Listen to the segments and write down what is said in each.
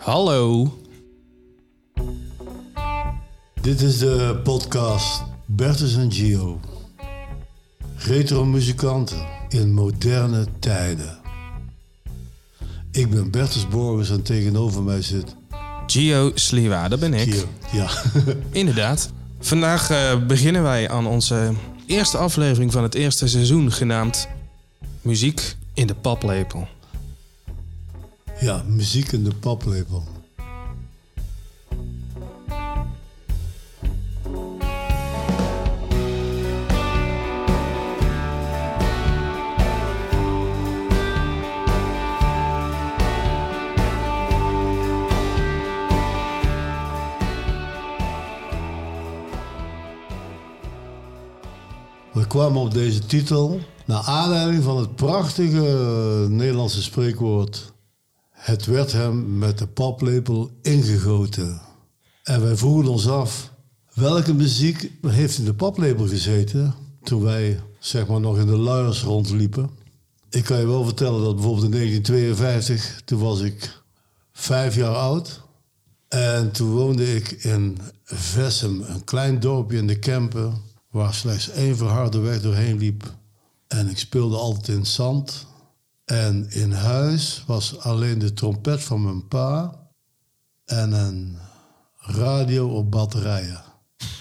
Hallo. Dit is de podcast Bertus en Gio. Retro muzikanten in moderne tijden. Ik ben Bertus Borgers en tegenover mij zit Gio Sliwa, dat ben ik. Gio. Ja, Inderdaad. Vandaag eh, beginnen wij aan onze eerste aflevering van het eerste seizoen genaamd Muziek in de paplepel. Ja muziek in de paplepel. We kwamen op deze titel naar aanleiding van het prachtige Nederlandse spreekwoord: Het werd hem met de paplepel ingegoten. En wij vroegen ons af: welke muziek heeft in de paplepel gezeten toen wij zeg maar nog in de luiers rondliepen? Ik kan je wel vertellen dat bijvoorbeeld in 1952, toen was ik vijf jaar oud. En toen woonde ik in Vessem, een klein dorpje in de Kempen, waar slechts één verharde weg doorheen liep. En ik speelde altijd in zand. En in huis was alleen de trompet van mijn pa en een radio op batterijen.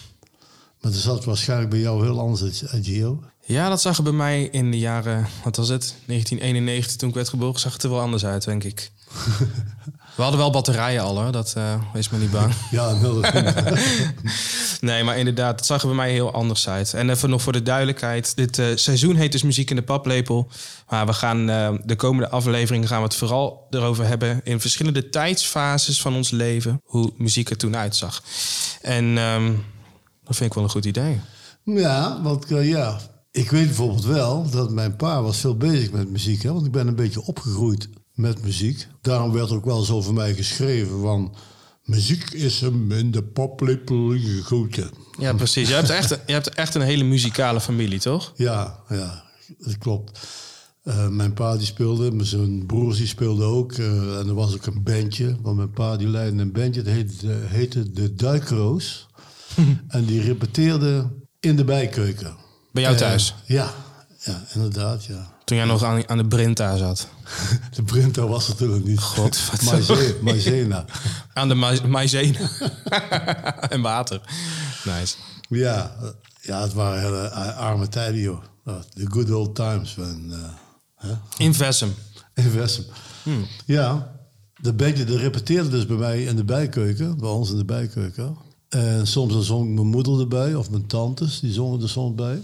Maar dat zat waarschijnlijk bij jou heel anders, hè, Gio. Ja, dat zag er bij mij in de jaren, wat was het? 1991, toen ik werd geboren, zag het er wel anders uit, denk ik. We hadden wel batterijen al hoor, dat uh, wees me niet bang. Ja, dat Nee, maar inderdaad, het zag er bij mij heel anders uit. En even nog voor de duidelijkheid. Dit eh, seizoen heet dus Muziek in de Paplepel. Maar we gaan eh, de komende afleveringen gaan we het vooral erover hebben... in verschillende tijdsfases van ons leven... hoe muziek er toen uitzag. En ehm, dat vind ik wel een goed idee. Ja, want eh, ja, ik weet bijvoorbeeld wel dat mijn pa was veel bezig met muziek. Want ik ben een beetje opgegroeid met muziek. Daarom werd ook wel eens over mij geschreven van... Muziek is hem in de paplepel gegoten. Ja, precies. Je hebt echt, je hebt echt een hele muzikale familie, toch? Ja, ja, dat klopt. Eh, mijn pa die speelde, mijn zo'n broers die speelden ook. eh, en er was ook een bandje, want mijn pa die leidde een bandje. Dat heette, heette De Duikroos. en die repeteerde in de bijkeuken. Bij jou Eh, thuis? ja, ja, inderdaad, ja. Toen jij nog aan, aan de Brinta zat. De printer was nog niet. God, Maizena. Aan de ma- maizena. en water. Nice. Ja, eh, ja, het waren hele a- arme tijden, joh. The good old times. En, eh? In Vessem. In Vessem. Ja, de bandje dat repeteerde dus bij mij in de bijkeuken, bij ons in de bijkeuken. En soms dan zong mijn moeder erbij, of mijn tantes, die zongen er soms bij.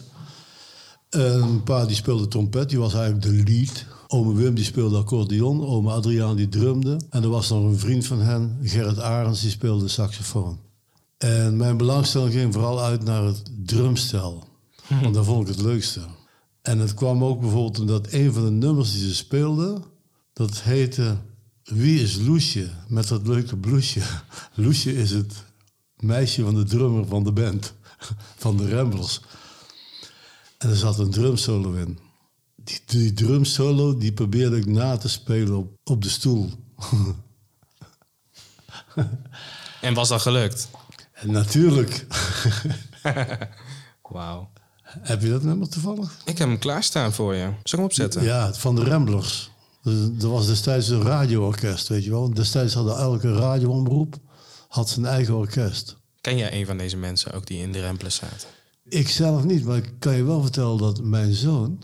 En mijn pa die speelde trompet, die was eigenlijk de lead. Ome Wim die speelde accordeon, ome Adriaan die drumde. En er was nog een vriend van hen, Gerrit Arends, die speelde saxofoon. En mijn belangstelling ging vooral uit naar het drumstel. Want dat vond ik het leukste. En het kwam ook bijvoorbeeld omdat een van de nummers die ze speelden, dat heette Wie is Loesje? Met dat leuke bloesje. Loesje is het meisje van de drummer van de band, van de Ramblers. En er zat een drumsolo in. Die, die drumsolo die probeerde ik na te spelen op, op de stoel. En was dat gelukt? En natuurlijk, Wauw. heb je dat nummer toevallig? Ik heb hem klaarstaan voor je. Zal ik hem opzetten? Ja, van de Ramblers. Dus Er was destijds een radioorkest, weet je wel. Destijds hadden elke radioomroep had zijn eigen orkest. Ken jij een van deze mensen ook die in de Remples zaten? Ik zelf niet, maar ik kan je wel vertellen dat mijn zoon...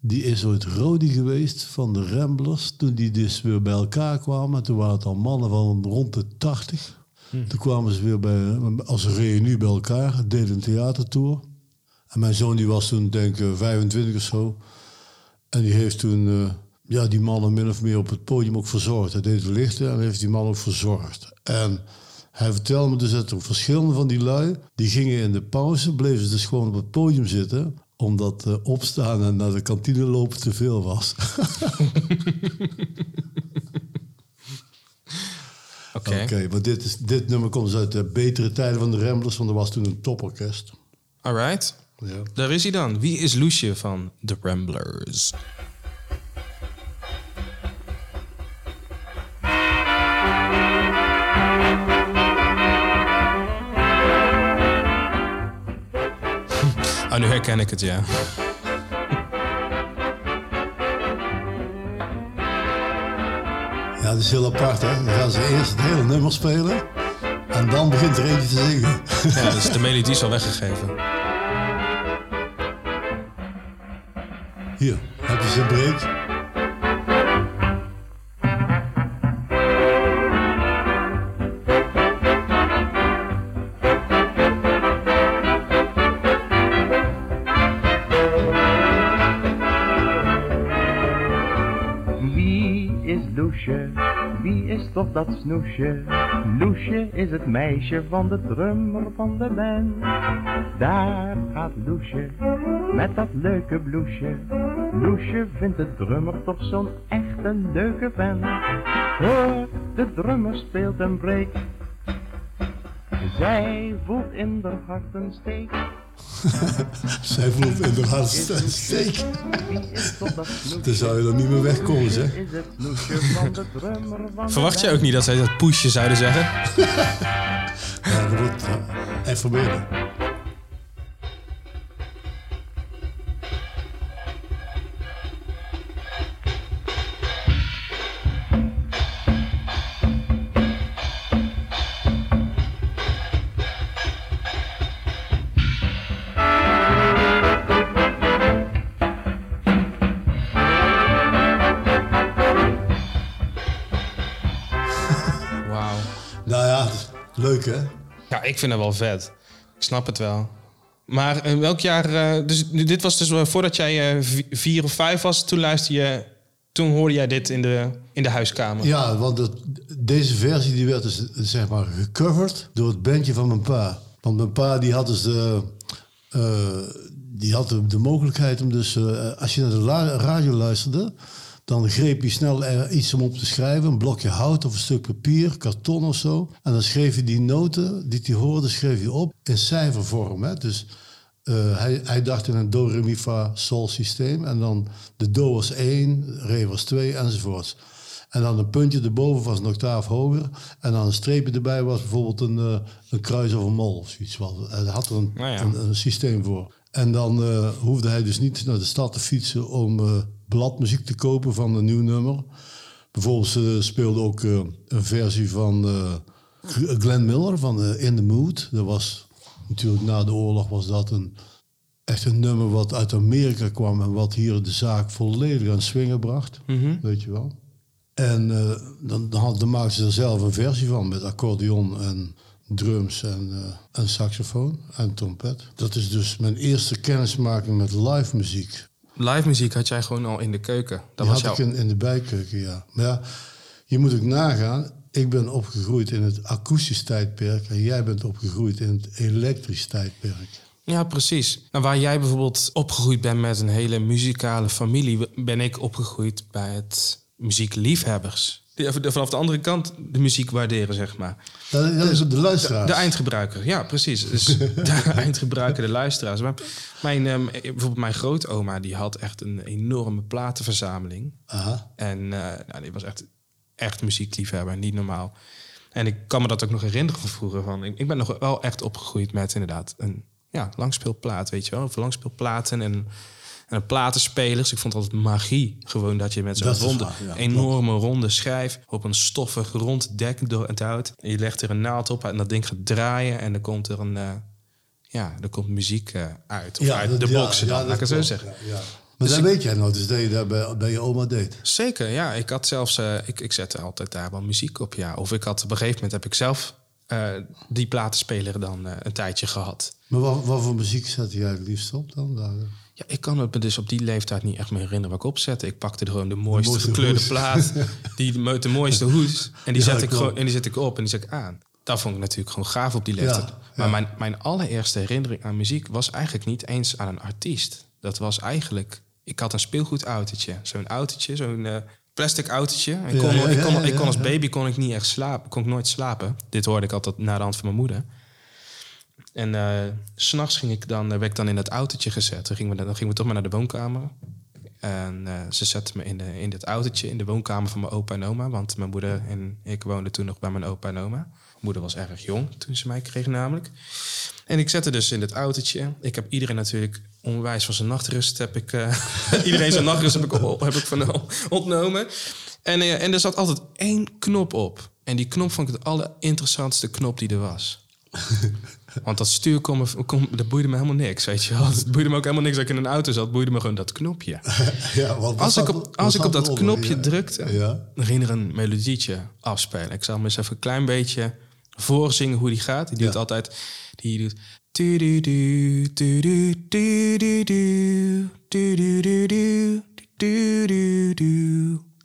die is ooit Rodi geweest van de Ramblers... toen die dus weer bij elkaar kwamen. Toen waren het al mannen van rond de 80. Toen kwamen ze weer bij, als een reunie bij elkaar, deden een theatertour. En mijn zoon die was toen denk ik 25 of zo. En die heeft toen eh, ja, die mannen min of meer op het podium ook verzorgd. Hij deed het lichten en heeft die man ook verzorgd. En hij vertelde me dus dat er verschillende van die lui... die gingen in de pauze, bleven ze dus gewoon op het podium zitten... omdat eh, opstaan en naar de kantine lopen te veel was. Oké. Oké, maar dit, is, dit nummer komt dus uit de betere tijden van de Ramblers... want er was toen een toporkest. Alright. Ja. Daar is hij dan. Wie is Loesje van The Ramblers? Oh, nu herken ik het, ja. Ja, dat is heel apart, hè? Dan gaan ze eerst het hele nummer spelen. En dan begint er eentje te zingen. Ja, dus de melodie is al weggegeven. Hier, heb je zijn break. Toch dat snoesje. Loesje is het meisje van de drummer van de band. Daar gaat Loesje met dat leuke bloesje. Loesje vindt de drummer toch zo'n echte leuke vent. Hoor, de drummer speelt een break. Zij voelt in de hart een steek. Zij voelt in de hart steek. Dan zou je er niet meer wegkomen, zeg. Verwacht je ook niet dat zij dat poesje zouden zeggen? ja, dat wordt even meer. Vind het wel vet. Ik snap het wel. Maar in welk jaar... Uh, dus dit was dus uh, voordat jij vier of vijf was. Toen luisterde je... Toen hoorde jij dit in de, in de huiskamer. Ja, want deze versie die werd dus zeg maar gecoverd door het bandje van mijn pa. Want mijn pa die had dus de, die had de, de, mogelijkheid om dus... als je naar de radio luisterde dan greep hij snel iets om op te schrijven. Een blokje hout of een stuk papier, karton of zo. En dan schreef hij die noten die hij hoorde, schreef hij op in cijfervorm. Hè? Dus uh, hij, hij, dacht in een do, re, mi, fa, sol systeem. En dan de do was 1, re was 2 enzovoorts. En dan een puntje erboven was een octaaf hoger. En dan een streepje erbij was bijvoorbeeld een, uh, een kruis of een mol of zoiets. Hij had er een, nou ja. een, een, systeem voor. En dan uh, hoefde hij dus niet naar de stad te fietsen om bladmuziek te kopen van een nieuw nummer. Bijvoorbeeld, ze speelde ook uh, een versie van uh, Glenn Miller van uh, In the Mood. Dat was natuurlijk na de oorlog was dat een, echt een nummer wat uit Amerika kwam en wat hier de zaak volledig aan swingen bracht. Mm Weet je wel. En dan, dan, dan maakten ze er zelf een versie van met accordeon en drums en, en saxofoon en trompet. Dat is dus mijn eerste kennismaking met live muziek live muziek had jij gewoon al in de keuken. Dat was had ik in, in, de bijkeuken, ja. Maar ja, je moet ook nagaan. Ik ben opgegroeid in het akoestisch tijdperk en jij bent opgegroeid in het elektrisch tijdperk. Ja, precies. Nou, waar jij bijvoorbeeld opgegroeid bent met een hele muzikale familie, ben ik opgegroeid bij het muziekliefhebbers die vanaf de andere kant de muziek waarderen, zeg maar. Dat, is de luisteraars. De, eindgebruiker, ja, precies. Dus de eindgebruiker, de luisteraars. Maar mijn, um, bijvoorbeeld mijn grootoma, die had echt een enorme platenverzameling. Aha. En uh, nou, die was echt, echt muziekliefhebber, niet normaal. En ik kan me dat ook nog herinneren van vroeger. Van, ik, ik ben nog wel echt opgegroeid met inderdaad een ja, langspeelplaat, weet je wel. Of langspeelplaten en en platenspelers. Ik vond altijd magie. Gewoon dat je met zo'n ronde, enorme ronde schijf op een stoffig rond dek door het hout. En je legt er een naald op en dat ding gaat draaien. En dan komt er een, uh, ja, er komt muziek uh, uit. Of uit de boxen dan, laat ik het zo zeggen. Maar dus dat weet jij nog, dus dat je daar bij, bij, je oma deed. Zeker, ja. Ik had zelfs, uh, ik, ik zette altijd daar wel muziek op, ja. Of ik had op een gegeven moment heb ik zelf die platenspeler dan een tijdje gehad. Maar wat, wat voor muziek zette jij het liefst op dan? Daar? Ja, ik kan het me dus op die leeftijd niet echt meer herinneren wat ik opzette. Ik pakte gewoon de mooiste, gekleurde plaat, die met de mooiste hoes. En die, zet ik gewoon, en die zet ik op en die zet ik aan. Dat vond ik natuurlijk gewoon gaaf op die leeftijd. maar mijn, mijn allereerste herinnering aan muziek was eigenlijk niet eens aan een artiest. Dat was eigenlijk, ik had een speelgoedautootje. Zo'n autootje, zo'n uh, plastic autootje. Ik kon, ik kon, ik kon als baby kon ik niet echt slapen, kon ik nooit slapen. Dit hoorde ik altijd naar de hand van mijn moeder. En uh, s'nachts ging ik dan, werd ik dan in dat autootje gezet. Dan gingen we, dan gingen we toch maar naar de woonkamer. En uh, ze zetten me in, de, in dit autootje in de woonkamer van mijn opa en oma. Want mijn moeder en ik woonden toen nog bij mijn opa en oma. moeder was erg jong toen ze mij kreeg namelijk. En ik zette dus in het autootje. Ik heb iedereen natuurlijk onwijs van zijn nachtrust. Heb ik, eh, iedereen zijn nachtrust heb ik, heb ik van ontnomen. En, eh, en er zat altijd één knop op. En die knop vond ik de allerinteressantste knop die er was. Want dat stuur kon me, kon, dat boeide me helemaal niks, weet je wel. Het boeide me ook helemaal niks dat ik in een auto zat. Boeide me gewoon dat knopje. ja, wat, Als ik op, als ik op dat knopje ja. drukte, Ja. dan ging er een melodietje afspelen. Ik zal hem eens even een klein beetje voorzingen hoe die gaat. Die doet Ja. altijd... Die doet...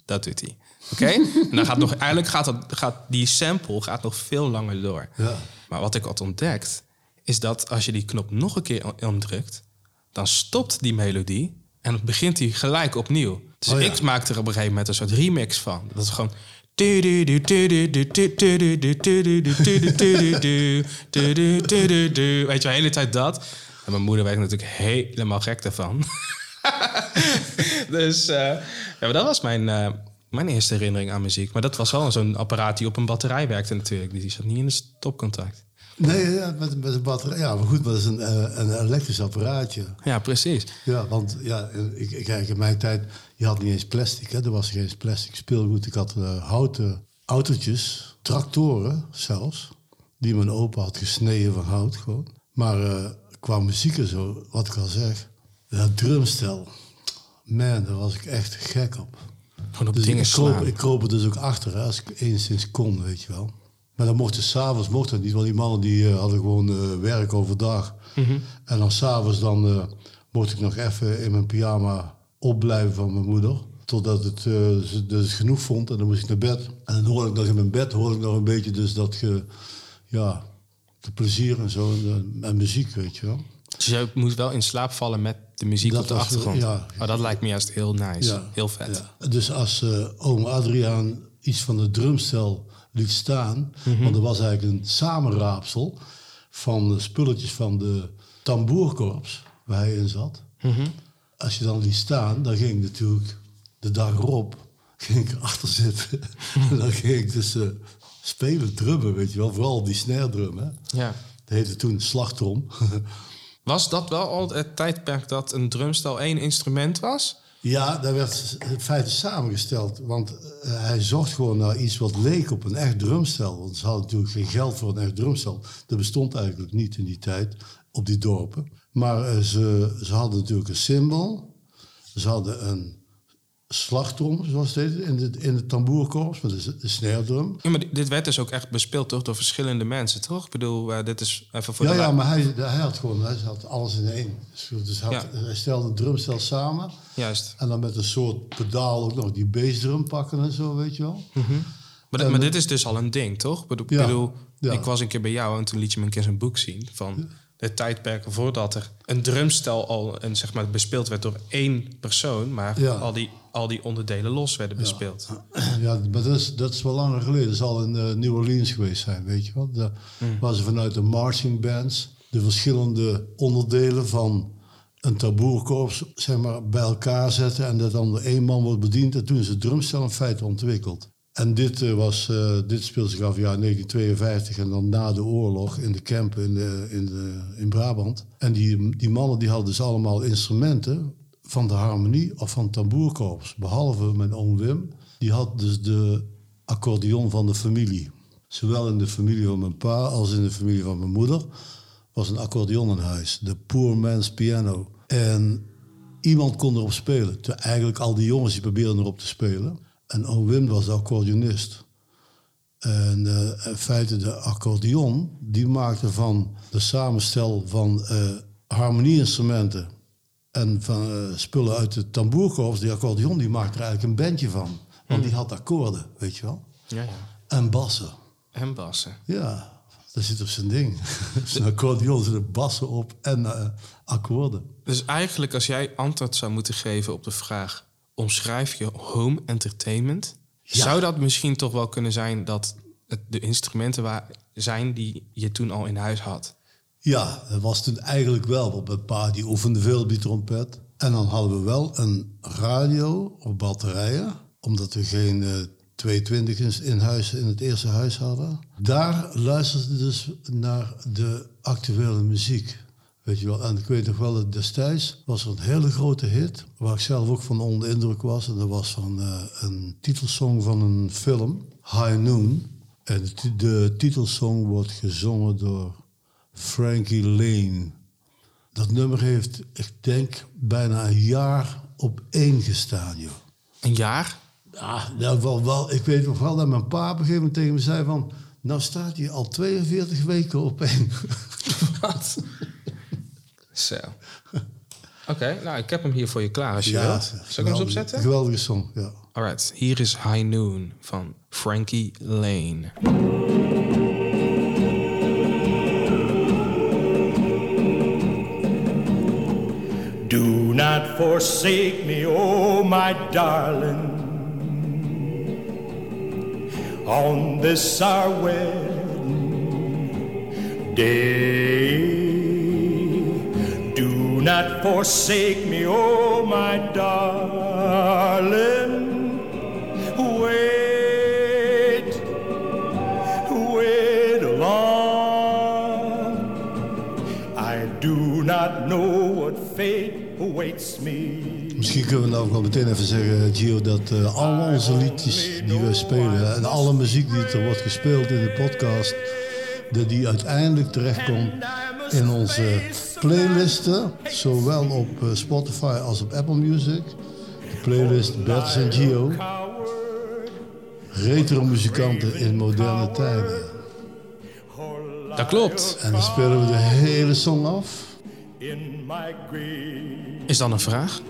Dat doet hij. Oké? en dan gaat nog... Eigenlijk gaat, dat, gaat die sample gaat nog veel langer door. Ja. Maar wat ik had ontdekt... is dat als je die knop nog een keer omdrukt... dan stopt die melodie en dan begint hij gelijk opnieuw. Dus Oh ja. ik maakte er op een gegeven moment een soort remix van. Dat is gewoon... Weet je, de hele tijd dat. En mijn moeder werd natuurlijk helemaal gek daarvan. dus eh, ja, maar dat was mijn, eh, mijn eerste herinnering aan muziek. Maar dat was wel zo'n apparaat die op een batterij werkte natuurlijk. Die zat niet in een stopcontact. Nee, ja, met, met een batterij. Ja, maar goed, maar dat is een, eh, een elektrisch apparaatje. Ja, precies. Ja, want ja, ik, ik kijk, in mijn tijd, je had niet eens plastic, hè? er was geen plastic speelgoed. Ik had eh, houten autootjes, tractoren zelfs, die mijn opa had gesneden van hout gewoon. Maar eh, qua muziek en zo, wat ik al zeg, dat drumstel, man, daar was ik echt gek op. Gewoon op Dus dingen ik, kroop, slaan. ik kroop er dus ook achter, hè, als ik enigszins kon, weet je wel. Maar dan mocht je s'avonds mocht dat niet, want die mannen die eh, hadden gewoon eh, werk overdag. Mhm. En dan s'avonds dan eh, mocht ik nog even in mijn pyjama opblijven van mijn moeder. Totdat het, ze dus het genoeg vond en dan moest ik naar bed. En dan hoorde ik nog in mijn bed hoorde ik nog een beetje dus dat ge, ja, de plezier en zo en, en muziek, weet je wel. Dus je moet wel in slaap vallen met de muziek Dat op de was- achtergrond. ja. Maar dat lijkt me juist heel nice. Ja, heel vet. ja. Dus als eh oom Adriaan iets van het drumstel liet staan, Mhm. want er was eigenlijk een samenraapsel van de spulletjes van de tamboerkorps waar hij in zat. Mhm. Als je dan liet staan, dan ging ik natuurlijk de dag erop ging ik erachter zitten. en dan ging ik dus eh, spelen, drummen, weet je wel. Vooral die snare drum, hè. Ja. Dat heette toen slagtrom. Was dat wel al het tijdperk dat een drumstel één instrument was? Ja, daar werd in feite samengesteld. Want eh, hij zocht gewoon naar iets wat leek op een echt drumstel. Want ze hadden natuurlijk geen geld voor een echt drumstel. Dat bestond eigenlijk niet in die tijd op die dorpen. Maar eh, ze, ze hadden natuurlijk een cymbal. Ze hadden een slagtrom, zoals het in de, in het tamboerkorps. De, de. Ja, maar dit werd dus ook echt bespeeld toch, door verschillende mensen, toch? Ik bedoel, eh, dit is even voor Ja, de... ja, maar hij, hij had gewoon hij had alles in één. Dus hij, had- Ja. hij stelde een drumstel samen. Juist. En dan met een soort pedaal ook nog die bassdrum pakken en zo, weet je wel. Maar, dit- maar dit is dus al een ding, toch? Ik bedoel, ik Ja, bedoel, ja. ik was een keer bij jou en toen liet je me een keer zo'n boek zien van de tijdperken voordat er een drumstel al een, zeg maar, bespeeld werd door één persoon, maar Ja. al, die, al die onderdelen los werden bespeeld. Ja, maar dat is, dat is wel langer geleden. Dat zal in eh, New Orleans geweest zijn, weet je wel. Daar waar ze vanuit de marching bands de verschillende onderdelen van een taboerkorps zeg maar, bij elkaar zetten en dat dan door één man wordt bediend. En toen is het drumstel in feite ontwikkeld. En dit, eh, was, eh, dit speelde zich af in jaar 1952 en dan na de oorlog in de campen in, de, in, de, in Brabant. En die, die mannen die hadden dus allemaal instrumenten van de harmonie of van tamboerkorps. Behalve mijn oom Wim, die had dus de accordeon van de familie. Zowel in de familie van mijn pa als in de familie van mijn moeder was een accordeon in huis. De poor man's piano. En iemand kon erop spelen. Toen eigenlijk al die jongens die probeerden erop te spelen. En oom Wim was de accordeonist. En eh, in feite de accordeon, die maakte van de samenstel van eh harmonieinstrumenten en van eh, spullen uit de tamboerkorps, die accordeon, die maakte er eigenlijk een bandje van. Want die had akkoorden, weet je wel. Ja, ja. En bassen. En bassen. Ja, dat zit op zijn ding. zijn accordeon zitten bassen op en eh, akkoorden. Dus eigenlijk als jij antwoord zou moeten geven op de vraag... omschrijf je home entertainment... Ja. zou dat misschien toch wel kunnen zijn dat het de instrumenten waar zijn die je toen al in huis had? Ja, dat was toen eigenlijk wel. Want mijn die oefende veel op die trompet. En dan hadden we wel een radio op batterijen. Omdat we geen eh, 22 in, huis, in het eerste huis hadden. Daar luisterden ze dus naar de actuele muziek. Weet je wel, en ik weet nog wel dat destijds was er een hele grote hit, waar ik zelf ook van onder de indruk was. En dat was van eh, een titelsong van een film, High Noon. En de titelsong wordt gezongen door Frankie Lane. Dat nummer heeft, ik denk, bijna een jaar op één gestaan, joh. Een jaar? Ja, nou, wel, wel, ik weet nog wel dat mijn pa op een gegeven moment tegen me zei van... Nou staat hij al 42 weken op één. Wat? Zo. Oké, nou, ik heb hem hier voor je klaar als je wilt. Zal ik hem eens opzetten? Geweldige song, ja. Alright, hier is High Noon van Frankie Lane. Forsake me, oh my darling, on this our wedding day. Do not forsake me, oh my darling. Wait, wait long. I do not know what fate. Misschien kunnen we nou ook wel meteen even zeggen, Gio, dat eh al onze liedjes die we spelen... en alle muziek die er wordt gespeeld in de podcast... dat die uiteindelijk terechtkomt in onze playlisten... zowel op eh, Spotify als op Apple Music. De playlist Bertus en Gio. Retro muzikanten in moderne tijden. Dat klopt. En dan spelen we de hele song af. In my grave. Is dan een vraag?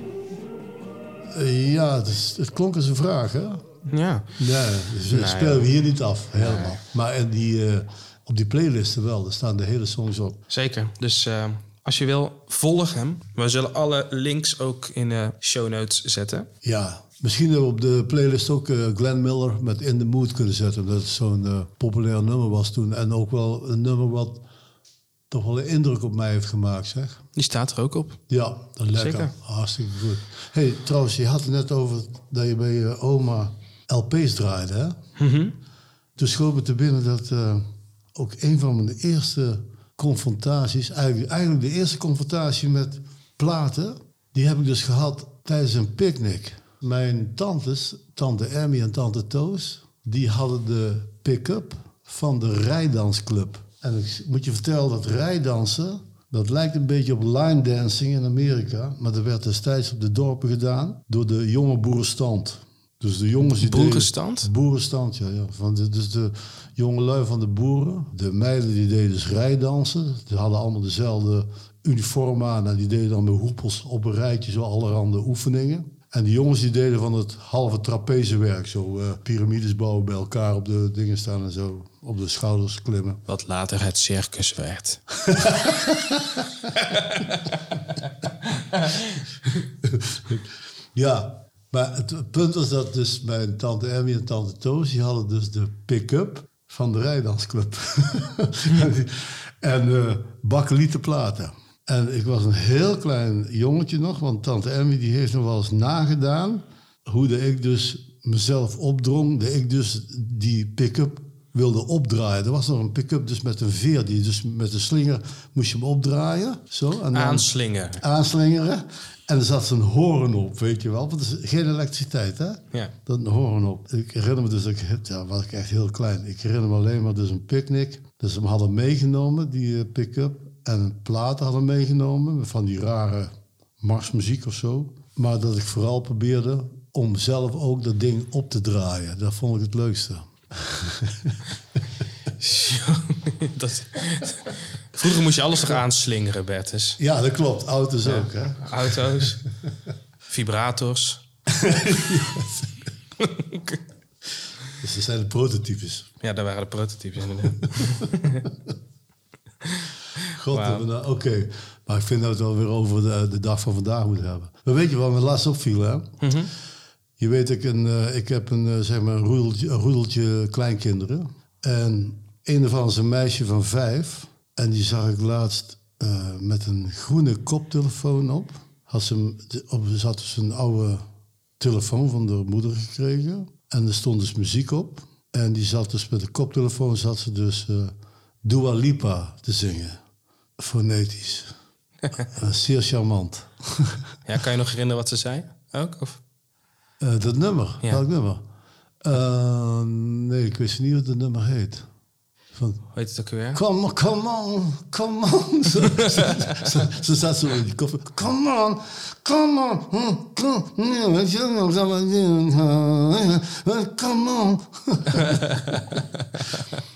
Eh, ja, het, is- het klonk als een vraag, hè? Ja. Nee, dus dat spelen we hier niet af, helemaal. Maar in die, eh, op die playlisten wel, daar staan de hele songs op. Zeker. Dus eh, als je wil, volg hem. We zullen alle links ook in de show notes zetten. Ja, misschien dat we op de playlist ook eh, Glenn Miller met In The Mood kunnen zetten. Omdat het zo'n eh, populair nummer was toen. En ook wel een nummer wat toch wel een indruk op mij heeft gemaakt, zeg. Die staat er ook op. Ja, dat lekker. Zeker. Hartstikke goed. hey, trouwens, je had het net over dat je bij je oma LP's draaide, hè? Toen schoot me te binnen dat eh, ook een van mijn eerste confrontaties, eigenlijk, eigenlijk de eerste confrontatie met platen, die heb ik dus gehad tijdens een picknick. Mijn tantes, tante Emmy en tante Toos, die hadden de pick-up van de rijdansclub. En ik moet je vertellen dat rijdansen, dat lijkt een beetje op line dancing in Amerika, maar dat werd destijds op de dorpen gedaan door de jonge boerenstand. Dus de jongens die deden- Boerenstand? Boerenstand, ja. ja. Van de, dus de jongelui van de boeren. De meiden die deden dus rijdansen. Die hadden allemaal dezelfde uniform aan. En die deden dan met hoepels op een rijtje zo allerhande oefeningen. En die jongens die deden van het halve trapezewerk. Zo eh, piramides bouwen bij elkaar op de dingen staan en zo. Op de schouders klimmen. Wat later het circus werd. Ja, maar het punt was dat dus mijn tante Emmy en tante Toos... die hadden dus de pick-up van de rijdansclub. en eh bakkelieten platen. En ik was een heel klein jongetje nog... want tante Emmy die heeft nog wel eens nagedaan... hoe dat ik dus mezelf opdrong... dat ik dus die pick-up wilde opdraaien. Er was nog een pick-up dus met een veer... die dus met een slinger moest je hem opdraaien. Zo, en dan- Aanslingen. aanslingeren. En er zat zo'n horen op, weet je wel. Want het is geen elektriciteit, hè? Ja. Dat een horen op. Ik herinner me dus, dat ik, ja, was ik echt heel klein. Ik herinner me alleen maar dus een picknick. Dus we hadden meegenomen, die eh, pick-up. En platen hadden meegenomen, van die rare marsmuziek of zo. Maar dat ik vooral probeerde om zelf ook dat ding op te draaien. Dat vond ik het leukste. Dat, vroeger moest je alles toch aanslingeren, Bertus. Ja, dat klopt. Auto's ook, hè? Auto's, vibrators. Dus dat zijn de prototypes. Ja, daar waren de prototypes inderdaad. God, we nou- oké. Maar ik vind dat we het wel weer over de, de dag van vandaag moeten hebben. Maar weet je wat me laatst opviel, hè? Je weet, ik, een, eh, ik heb een, eh, zeg maar een, roedeltje, een roedeltje kleinkinderen. En een is een meisje van vijf. En die zag ik laatst eh, met een groene koptelefoon op. Had ze, op. Ze had dus een oude telefoon van de moeder gekregen. En er stond dus muziek op. En die zat dus met de koptelefoon zat ze dus eh Dua Lipa te zingen. Fonetisch. Zeer charmant. Ja, kan je nog herinneren wat ze zei? Ook? Of? Eh, dat nummer, Ja. welk nummer? Eh, nee, ik wist niet wat het nummer heet. Van, Hoe heet het ook weer? come on, come on, come on. Zo, zo, zo, zo ze in die koffer. Come on, come on. hm, Come on. Come on.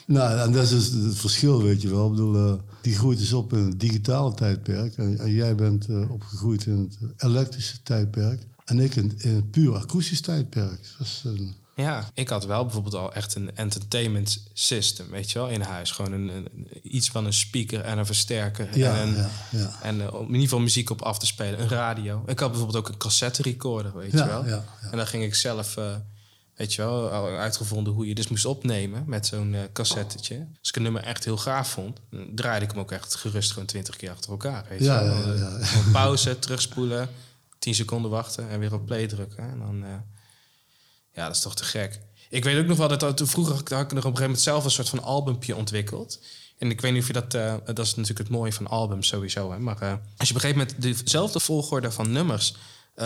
nou, en dat is dus het verschil, weet je wel. Ik bedoel, eh, die groeit dus op in het digitale tijdperk. En, en jij bent eh, opgegroeid in het elektrische tijdperk. En ik in, in het puur akoestisch tijdperk. Een- Ja, ik had wel bijvoorbeeld al echt een entertainment system, weet je wel, in huis. Gewoon een, een- iets van een speaker en een versterker. Ja, en een, ja, ja. en eh, om in ieder geval muziek op af te spelen. Een radio. Ik had bijvoorbeeld ook een cassette recorder, weet je wel. ja, ja. En dan ging ik zelf, eh, weet je wel, al uitgevonden hoe je dus moest opnemen met zo'n eh cassettetje. Als ik een nummer echt heel gaaf vond, draaide ik hem ook echt gerust gewoon twintig keer achter elkaar. Weet Ja, je wel. pauze, terugspoelen, tien seconden wachten en weer op play drukken. En dan... eh, ja, dat is toch te gek. Ik weet ook nog wel dat toen vroeger had ik nog op een gegeven moment zelf een soort van albumpje ontwikkeld. En ik weet niet of je dat, eh, dat is natuurlijk het mooie van albums sowieso. Hè? Maar eh, als je op een gegeven moment dezelfde volgorde van nummers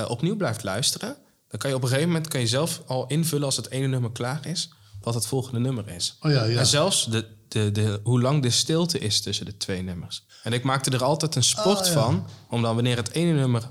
opnieuw blijft luisteren, dan kan je op een gegeven moment kan je zelf al invullen als het ene nummer klaar is, wat het volgende nummer is. Oh ja, ja. En zelfs de, de, de, hoe lang de stilte is tussen de twee nummers. En ik maakte er altijd een sport Ah, ja. van, om dan wanneer het ene nummer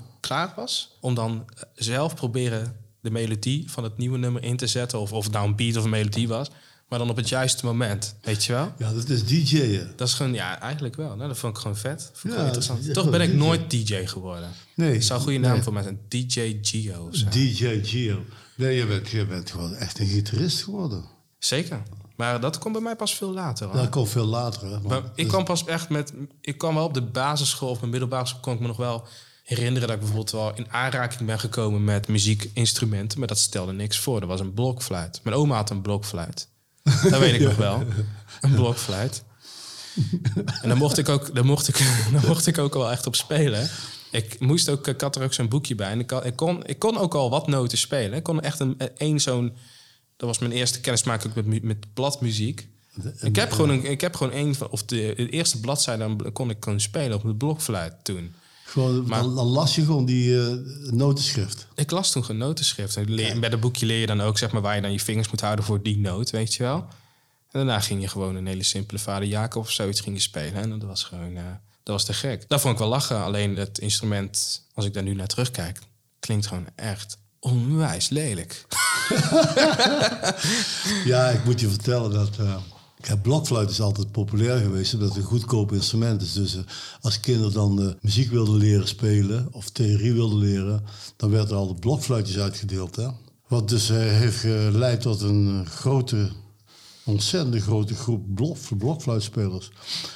was, om dan zelf proberen de melodie van het nieuwe nummer in te zetten. Of of het nou een beat of een melodie was, maar dan op het juiste moment. Weet je wel? Ja, dat is DJ'en. Dat is gewoon, ja, eigenlijk wel. Nou, dat vond ik gewoon vet. Vond ik Ja, interessant. Toch ben ik DJ. nooit DJ geworden. Nee. Dat zou een goede naam nee. voor mij zijn. DJ zo. DJ Gio. Nee, je bent, je bent gewoon echt een gitarist geworden. Zeker. Maar dat komt bij mij pas veel later. hoor. Dat komt veel later. Hè, Maar ik kwam pas echt met. Ik kwam wel op de basisschool of mijn middelbare school. kon ik me nog wel herinneren dat ik bijvoorbeeld wel in aanraking ben gekomen met muziekinstrumenten. Maar dat stelde niks voor. Er was een blokfluit. Mijn oma had een blokfluit. Dat weet ik nog wel. Een blokfluit. En daar mocht ik ook, daar mocht ik, daar mocht ik ook wel echt op spelen. Ik moest ook, ik had er ook zo'n boekje bij. En ik, had, ik, kon, ik kon ook al wat noten spelen. Ik kon echt een, één zo'n. Dat was mijn eerste kennismaking met, met bladmuziek. Ik heb gewoon een, ik heb gewoon één van, of de, de eerste bladzijde dan kon ik gewoon spelen op het blokfluit toen. Gewoon, Maar- dan, dan las je gewoon die eh, notenschrift. Ik las toen gewoon notenschrift. En leer- Bij dat boekje leer je dan ook zeg maar waar je dan je vingers moet houden voor die noot, weet je wel. En daarna ging je gewoon een hele simpele vader Jacob of zoiets ging je spelen. En dat was gewoon, eh, dat was te gek. Dat vond ik wel lachen. Alleen het instrument, als ik daar nu naar terugkijk, klinkt gewoon echt onwijs lelijk. Ja, ik moet je vertellen dat... eh ja, blokfluit is altijd populair geweest, omdat het een goedkoop instrument is. Dus eh, als kinderen dan eh, muziek wilden leren spelen of theorie wilden leren, dan werden er altijd blokfluitjes uitgedeeld. Hè? Wat dus eh, heeft geleid tot een grote, ontzettend grote groep blok, blokfluitspelers.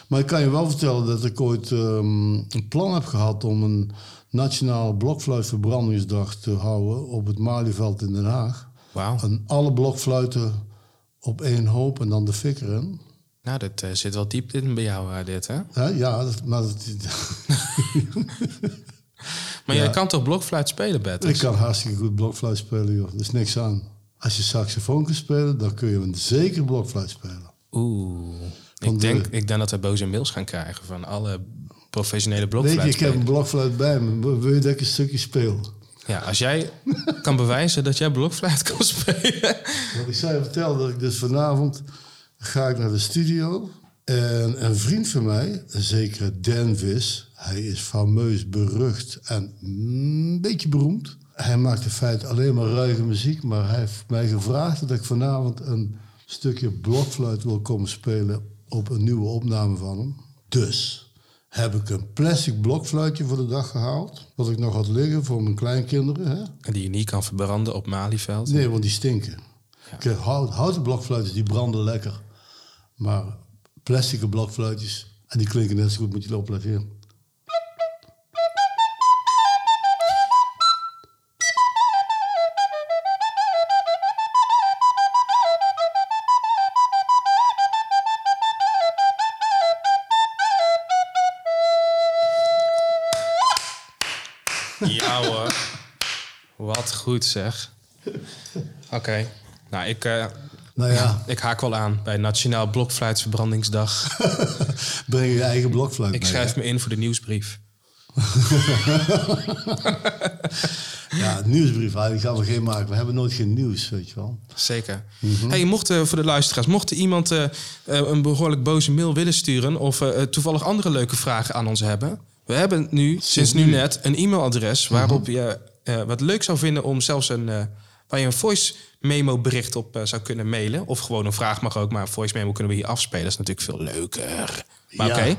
Maar ik kan je wel vertellen dat ik ooit ehm, een plan heb gehad om een nationale blokfluitverbrandingsdag te houden op het Malieveld in Den Haag. Wauw. En alle blokfluiten op één hoop en dan de fik erin. Nou, dat eh, zit wel diep in bij jou, eh, dit, hè? Ja, dat, maar dat, Maar jij kan toch blokfluit spelen, Bert? ik kan hartstikke goed blokfluit spelen, joh. Er is niks aan. Als je saxofoon kan spelen, dan kun je een zeker blokfluit spelen. Oeh. Ik de- denk, ik denk dat we boze mails gaan krijgen van alle professionele Weet je, blokfluit ik heb een blokfluit bij me. Wil je dat ik een stukje speel? Ja, als jij kan bewijzen dat jij blokfluit kan spelen. Want ik je vertellen dat ik dus vanavond ga ik naar de studio. En een vriend van mij, een zekere Dan Vis, hij is fameus, berucht en een beetje beroemd. Hij maakt in feite alleen maar ruige muziek, maar hij heeft mij gevraagd dat ik vanavond een stukje blokfluit wil komen spelen op een nieuwe opname van hem. Dus heb ik een plastic blokfluitje voor de dag gehaald, wat ik nog had liggen voor mijn kleinkinderen. Hè? En die je niet kan verbranden op Malieveld. Nee, want die stinken. Kijk, hout, houten blokfluitjes die branden lekker. Maar plastic blokfluitjes, en die klinken net zo goed, moet je erop goed zeg. Oké. Nou, ik, eh, Nou ja, ik haak wel aan bij Nationaal Blokfluitverbrandingsdag. breng je eigen blokfluit ik mee, schrijf hè? me in voor de nieuwsbrief. Ja, nieuwsbrief, die gaan we geen maken. We hebben nooit geen nieuws, weet je wel. Zeker. hey, mocht, eh, voor de luisteraars, mocht iemand eh, een behoorlijk boze mail willen sturen... of toevallig andere leuke vragen aan ons hebben... we hebben nu, sinds nu nu. net, een e-mailadres... waarop je eh, wat leuk zou vinden om zelfs een... eh, waar je een voice memo bericht op eh, zou kunnen mailen. Of gewoon een vraag mag ook, maar een voice memo kunnen we hier afspelen. Dat is natuurlijk veel leuker. Maar Ja. oké.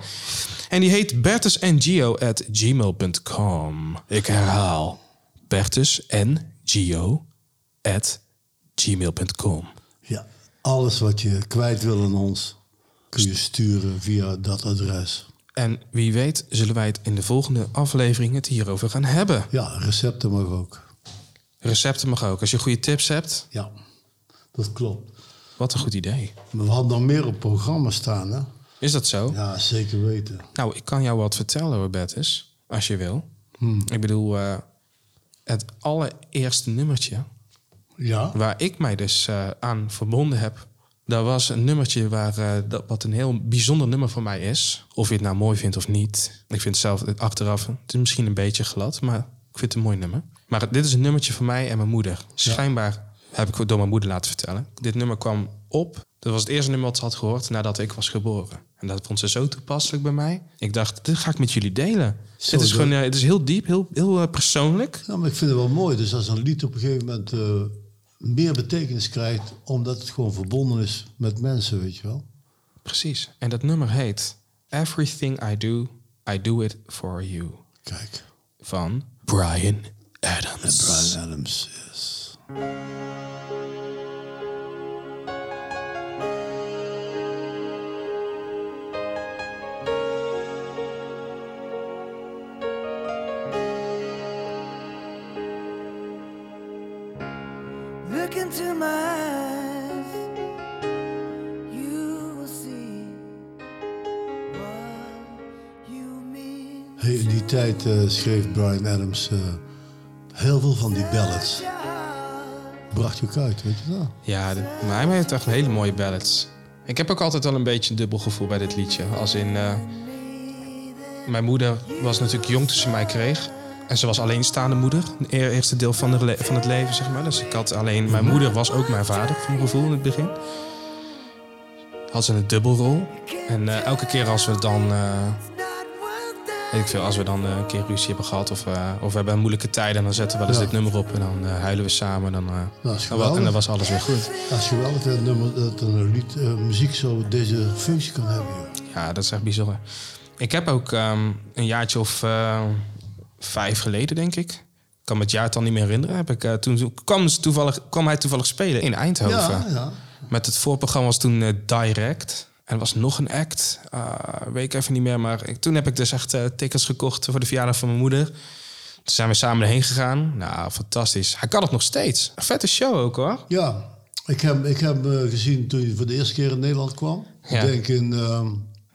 En die heet bertusngio at gmail.com. Ik herhaal. bertusngio at gmail.com. Ja, alles wat je kwijt wil aan ons, kun je sturen via dat adres. En wie weet zullen wij het in de volgende aflevering het hierover gaan hebben. Ja, recepten mag ook. Recepten mag ook. Als je goede tips hebt, Ja, dat klopt. wat een goed idee. Maar we hadden nog meer op programma staan, hè? Is dat zo? Ja, zeker weten. Nou, ik kan jou wat vertellen, Robertus, als je wil. Ik bedoel, eh, het allereerste nummertje Ja? waar ik mij dus eh, aan verbonden heb. Dat was een nummertje waar, eh, dat, wat een heel bijzonder nummer voor mij is. Of je het nou mooi vindt of niet. Ik vind het zelf achteraf, het is misschien een beetje glad, maar ik vind het een mooi nummer. Maar dit is een nummertje voor mij en mijn moeder. Schijnbaar heb ik het door mijn moeder laten vertellen. Dit nummer kwam op. Dat was het eerste nummer wat ze had gehoord nadat ik was geboren. En dat vond ze zo toepasselijk bij mij. Ik dacht, dit ga ik met jullie delen. Zo, het is gewoon, eh, het is heel diep, heel, heel eh, persoonlijk. Ja, maar ik vind het wel mooi. Dus als een lied op een gegeven moment eh, meer betekenis krijgt, omdat het gewoon verbonden is met mensen, weet je wel. Precies. En dat nummer heet Everything I Do, I Do It For You. Kijk, Van Brian Adams. Brian Adams, yes. Eh, schreef Brian Adams eh, heel veel van die ballads. Bracht je ook uit, weet je dat? Ja, de- hij heeft echt hele mooie ballads. Ik heb ook altijd wel een beetje een dubbel gevoel bij dit liedje. Als in... eh, mijn moeder was natuurlijk jong toen ze mij kreeg. En ze was alleenstaande moeder. Het eerste deel van, de van het leven, zeg maar. Dus ik had alleen... Mijn moeder was ook mijn vader, voor gevoel, in het begin. Had ze een dubbelrol. En elke keer als we dan... ik veel, als we dan eh, een keer ruzie hebben gehad... of, eh, of we hebben moeilijke tijden... dan zetten we wel eens Ja. dit nummer op... en dan eh, huilen we samen. Dan, eh, Dat is dan en dan was alles weer goed. Dat is geweldig dat, een nummer, dat een lied, muziek zo deze functie kan hebben. joh. Ja, dat is echt bijzonder. Ik heb ook ehm, een jaartje of vijf geleden, denk ik. Ik kan me het jaartal niet meer herinneren. Heb ik, toen kwam, toevallig, kwam hij toevallig spelen in Eindhoven. Ja, ja. Met het voorprogramma was toen Direct. En er was nog een act. Ah, weet ik even niet meer. Maar ik, toen heb ik dus echt eh, tickets gekocht voor de verjaardag van mijn moeder. Toen zijn we samen erheen gegaan. Nou, fantastisch. Hij kan het nog steeds. Een vette show ook hoor. Ja, ik heb, ik heb hem eh, gezien toen hij voor de eerste keer in Nederland kwam. Ja. Ik denk, in, ehm,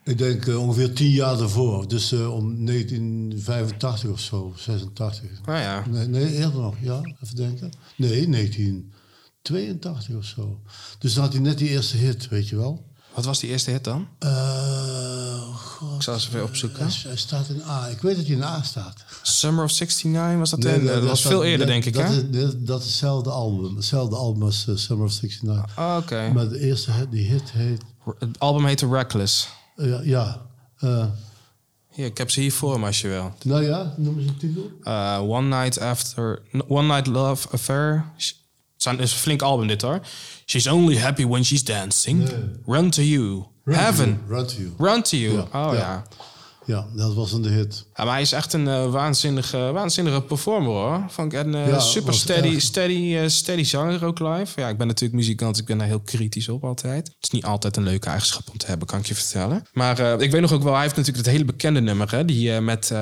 ik denk ongeveer tien jaar daarvoor. Dus om 1985 of zo, 86. Nou ja. Nee, nee, eerder nog, ja, even denken. Nee, 1982 of zo. Dus dan had hij net die eerste hit, weet je wel. Wat was die eerste hit dan? Eh, God, Ik zal eens even opzoeken. hij, hij staat in A. Ik weet dat hij in A staat. Summer of 69 was dat? Nee, in? dat, was staat- veel eerder, dat- denk ik, dat hè? Is, dat, is hetzelfde album. Hetzelfde album als eh, Summer of 69. Oh, Oké. Maar de eerste hit, die hit heet... Het album heette Reckless. eh, ja, ja eh, Hier, ik heb ze hier voor me als je wil. nou ja, noem eens een titel. Uh, One Night After... One Night Love Affair. Het is een flink album dit hoor. She's only happy when she's dancing. Nee. Run to you. Run to Heaven. You, Run to You. Run to you. Ja, Oh ja. ja. Dat was een de hit. Ja, maar hij is echt een eh, waanzinnige, waanzinnige performer hoor. Vond ik een eh, Ja, super steady, echt. steady, eh, steady zanger ook live. Ja, ik ben natuurlijk muzikant, ik ben daar heel kritisch op altijd. Het is niet altijd een leuke eigenschap om te hebben, kan ik je vertellen. Maar ik weet nog ook wel, hij heeft natuurlijk het hele bekende nummer, hè, die met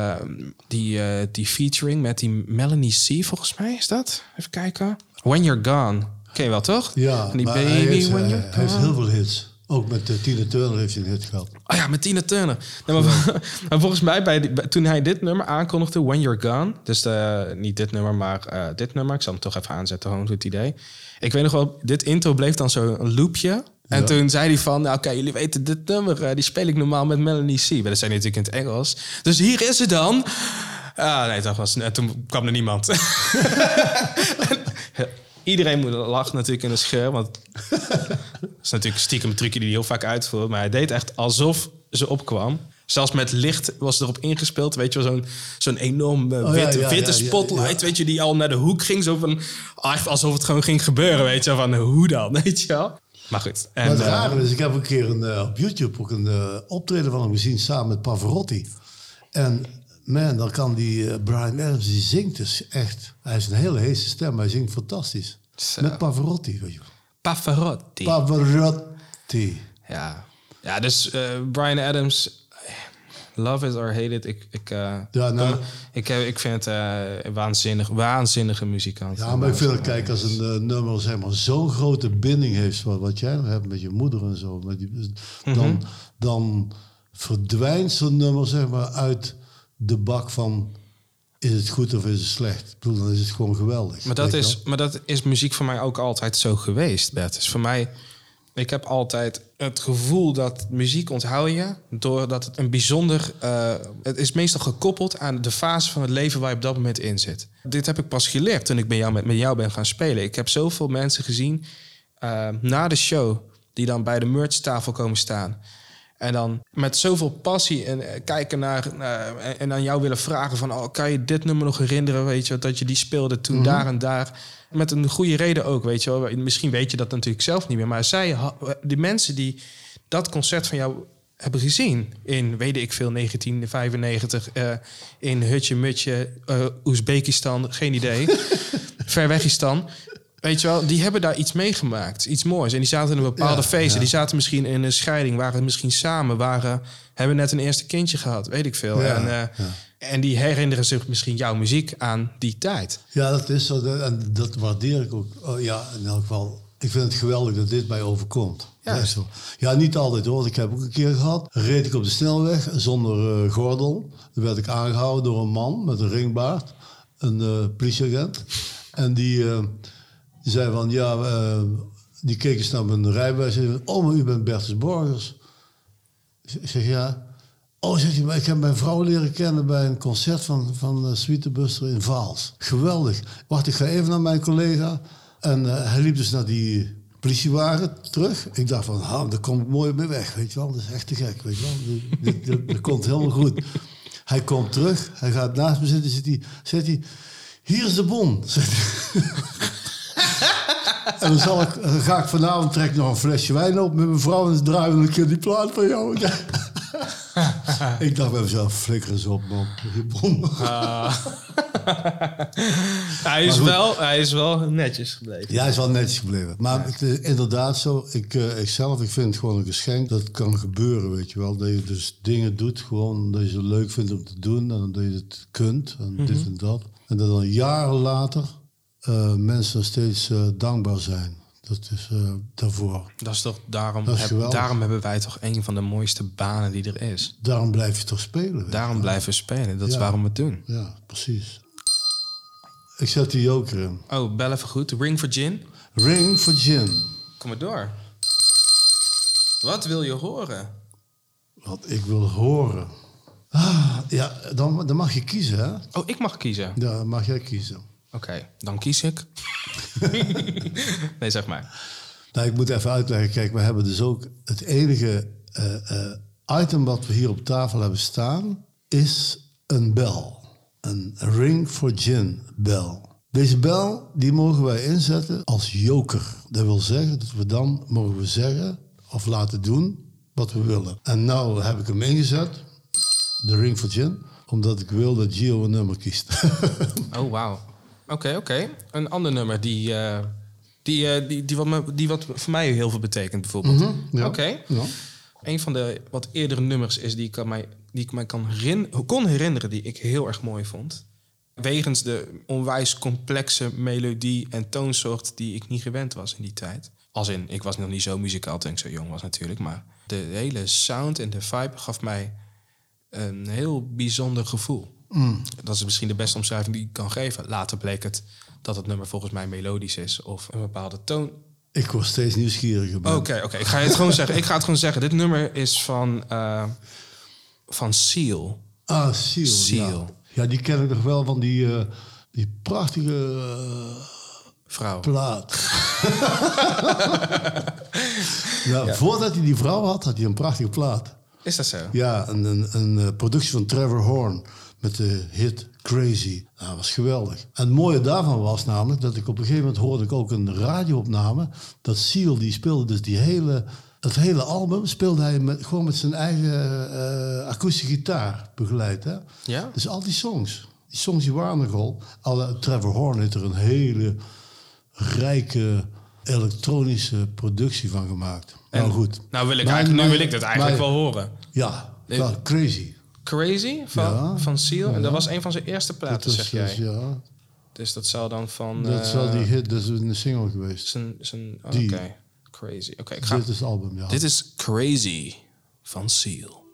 die, die featuring met die Melanie C, volgens mij is dat. Even kijken. When You're Gone. Ken je wel toch? Ja, En die maar baby hij heeft, when hij- heeft heel veel hits. Ook met uh, Tina Turner heeft hij een hit gehad. Oh ja, met Tina Turner. Nou, maar, maar volgens mij, bij die- bij- toen hij dit nummer aankondigde, When You're Gone... dus de, niet dit nummer, maar eh, dit nummer. Ik zal hem toch even aanzetten, gewoon het idee. Ik weet nog wel, dit intro bleef dan zo een loopje. En Ja. toen zei hij van, nou, oké, jullie weten, dit nummer... eh, die speel ik normaal met Melanie C. Maar dat hij natuurlijk in het Engels. Dus hier is het dan. Ah, nee, dat was, en toen kwam er niemand. Iedereen moet lachen natuurlijk in de scheur, want dat is natuurlijk stiekem een trucje die hij heel vaak uitvoert. Maar hij deed echt alsof ze opkwam. Zelfs met licht was erop ingespeeld. Weet je wel, zo'n zo'n enorm eh, Oh, ja, witte, ja, witte ja, ja, spotlight. Weet je, die al naar de hoek ging. Zo van, ah, echt alsof het gewoon ging gebeuren. Weet je, van hoe dan? Weet je wel? Maar goed. En, maar het eh, rare is, ik heb een keer een, eh, op YouTube ook een optreden van hem gezien samen met Pavarotti. En man, dan kan die eh, Brian Adams, die zingt dus echt. Hij heeft een hele heese stem, maar hij zingt fantastisch. Zo. Met Pavarotti, weet je. wel. Pavarotti. Pavarotti. ja. ja, dus eh, Brian Adams... Love it or hate it. Ik, ik, eh, Ja, nou- kom- ik, ik vind het waanzinnig, waanzinnige muzikant. Ja, maar ik vind het, kijk, als een nummer zeg maar, zo'n grote binding heeft, wat, wat jij nog hebt met je moeder en zo, met die, dan, dan verdwijnt zo'n nummer zeg maar, uit de bak van is het goed of is het slecht. Ik bedoel, dan is het gewoon geweldig. Maar dat, is, maar dat is muziek voor mij ook altijd zo geweest, Bert. Voor mij, ik heb altijd het gevoel dat muziek onthoud je doordat het een bijzonder. eh, het is meestal gekoppeld aan de fase van het leven waar je op dat moment in zit. Dit heb ik pas geleerd toen ik met jou, met, met jou ben gaan spelen. Ik heb zoveel mensen gezien eh, na de show die dan bij de merchtafel komen staan. En dan met zoveel passie en eh, kijken naar eh, en- aan jou willen vragen van oh, kan je dit nummer nog herinneren, weet je, dat je die speelde toen daar en daar. Met een goede reden ook, weet je wel. Misschien weet je dat natuurlijk zelf niet meer. Maar zij, die mensen die dat concert van jou hebben gezien in, weet ik veel, 1995, eh, in Hutje Mutje, Oezbekistan, geen idee, Verwegistan. Weet je wel, die hebben daar iets meegemaakt. Iets moois. En die zaten in een bepaalde Ja, feesten. ja. Die zaten misschien in een scheiding. Waren misschien samen. Waren, hebben net een eerste kindje gehad. Weet ik veel. Ja, en, eh, en die herinneren zich misschien jouw muziek aan die tijd. Ja, dat is zo. En dat waardeer ik ook. Oh, ja, in elk geval. Ik vind het geweldig dat dit mij overkomt. Ja. Zo. ja niet altijd hoor. Ik heb ook een keer gehad. Reed ik op de snelweg zonder eh, gordel. Dan werd ik aangehouden door een man met een ringbaard. Een eh, politieagent. En die, die zei van ja, eh, die keek eens naar mijn rijbewijs. En zei, oh, maar u bent Bertus Borgers. Ik zeg ja. Oh, maar ik heb mijn vrouw leren kennen bij een concert van, van uh, in Vaals. Geweldig. Wacht, ik ga even naar mijn collega. En eh, hij liep dus naar die politiewagen terug. Ik dacht van, ha, daar kom ik mooi mee weg, weet je wel. Dat is echt te gek, weet je wel. Dat komt helemaal goed. Hij komt terug, hij gaat naast me zitten, zit hij, zegt hij, hier is de bon. En dan, zal ik, dan ga ik vanavond trek ik nog een flesje wijn op met mijn vrouw en dan draaien we een keer die plaat van jou. ik dacht bij mezelf, flikker eens op man. Bom. Hij is, goed. wel, hij is wel netjes gebleven. Ja, hij is wel netjes gebleven. Maar het inderdaad zo, ik, eh, ik zelf, ik vind het gewoon een geschenk dat het kan gebeuren, weet je wel. Dat je dus dingen doet, gewoon dat je ze leuk vindt om te doen en dat je het kunt en Mhm. dit en dat. En dat dan jaren later mensen nog steeds eh, dankbaar zijn. Dat is eh, daarvoor. Dat is toch, daarom, Dat is heb- daarom hebben wij toch een van de mooiste banen die er is. Daarom blijf je toch spelen. Daarom blijven we spelen. Dat is waarom we het doen. Ja, precies. Ik zet die joker in. Oh, bel even goed. Ring for gin. Ring for gin. Kom maar door. Wat wil je horen? Wat ik wil horen. Ah, ja, dan, dan mag je kiezen, hè? Oh, ik mag kiezen. Ja, dan mag jij kiezen. Oké, dan kies ik. nee, zeg maar. Nou, ik moet even uitleggen. Kijk, we hebben dus ook het enige eh, eh, item wat we hier op tafel hebben staan, is een bel. Een ring for gin bel. Deze bel, die mogen wij inzetten als joker. Dat wil zeggen dat we dan mogen we zeggen of laten doen wat we willen. En nou heb ik hem ingezet, de ring for gin, omdat ik wil dat Gio een nummer kiest. Oh, wauw. Oké, oké. Een ander nummer die, eh, die, eh, die, die, wat me, die wat voor mij heel veel betekent, bijvoorbeeld. Mhm, ja. Oké. Ja. Een van de wat eerdere nummers is die ik, mij, die ik mij kan kon herinneren, die ik heel erg mooi vond. Wegens de onwijs complexe melodie en toonsoort die ik niet gewend was in die tijd. Als in, ik was nog niet zo muzikaal toen ik zo jong was natuurlijk. Maar de hele sound en de vibe gaf mij een heel bijzonder gevoel. Dat is misschien de beste omschrijving die ik kan geven. Later bleek het dat het nummer volgens mij melodisch is of een bepaalde toon. Ik word steeds nieuwsgieriger. Oké, oké. Ik ga het gewoon zeggen. Ik ga het gewoon zeggen. Dit nummer is van, eh, van Seal. Ah, Seal. Seal. Ja. ja, die ken ik nog wel van die, eh, die prachtige eh, Vrouw. plaat. ja, Voordat hij die vrouw had, had hij een prachtige plaat. Is dat zo? Ja, een, een, een productie van Trevor Horn met de hit Crazy. Nou, dat was geweldig. En het mooie daarvan was namelijk dat ik op een gegeven moment hoorde ik ook een radioopname. Dat Seal, die speelde dus die hele, het hele album, speelde hij met, gewoon met zijn eigen eh, akoestische gitaar begeleid. Hè? Ja? Dus al die songs. Die songs die waren nogal. Alle, Trevor Horn heeft er een hele rijke elektronische productie van gemaakt. nou goed. Nou wil ik Maar- eigenlijk, nu wil ik dat eigenlijk maar- wel horen. Ja, ja, crazy. Crazy van, Ja. van Seal. En dat was een van zijn eerste platen, is zeg jij. dus, ja, Dus dat zou dan van... dat is wel eh, die hit, dat is een single geweest. Zijn, zijn, oh, Die. Oké, Crazy. Oké, ik ga... Dit is het album, ja. Dit is Crazy van Seal.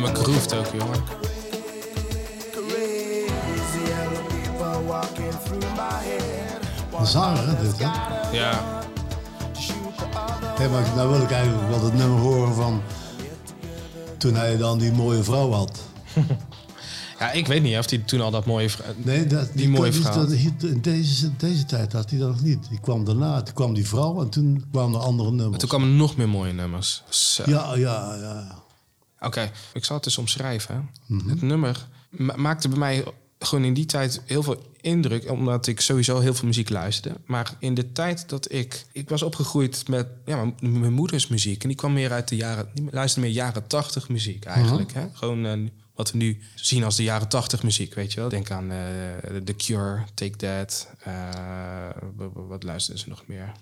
Nummer groeft ook. Een zanger, hè, dit, hè? Ja. Hé, maar nou wil ik eigenlijk wel het nummer horen van... Toen hij dan die mooie vrouw had. ja, ik weet niet of hij toen al dat mooie... vra- Nee, dat, Die mooie vrouw. dat- in deze, deze tijd had hij dat nog niet. Die kwam daarna, toen kwam die vrouw en toen kwamen er andere nummers. Toen kwamen nog meer mooie nummers. Zo. Ja, ja, ja. Oké, ik zal het dus omschrijven. Mhm. Het nummer ma- maakte bij mij gewoon in die tijd heel veel indruk, omdat ik sowieso heel veel muziek luisterde. Maar in de tijd dat ik... Ik was opgegroeid met ja, mijn, moeders muziek. En die kwam meer uit de jaren... Die luisterde meer jaren tachtig muziek eigenlijk. Mhm. hè? Gewoon eh, wat we nu zien als de jaren tachtig muziek, weet je wel. Denk aan eh, The Cure, Take That. eh, wa- wa- wat luisterden ze nog meer?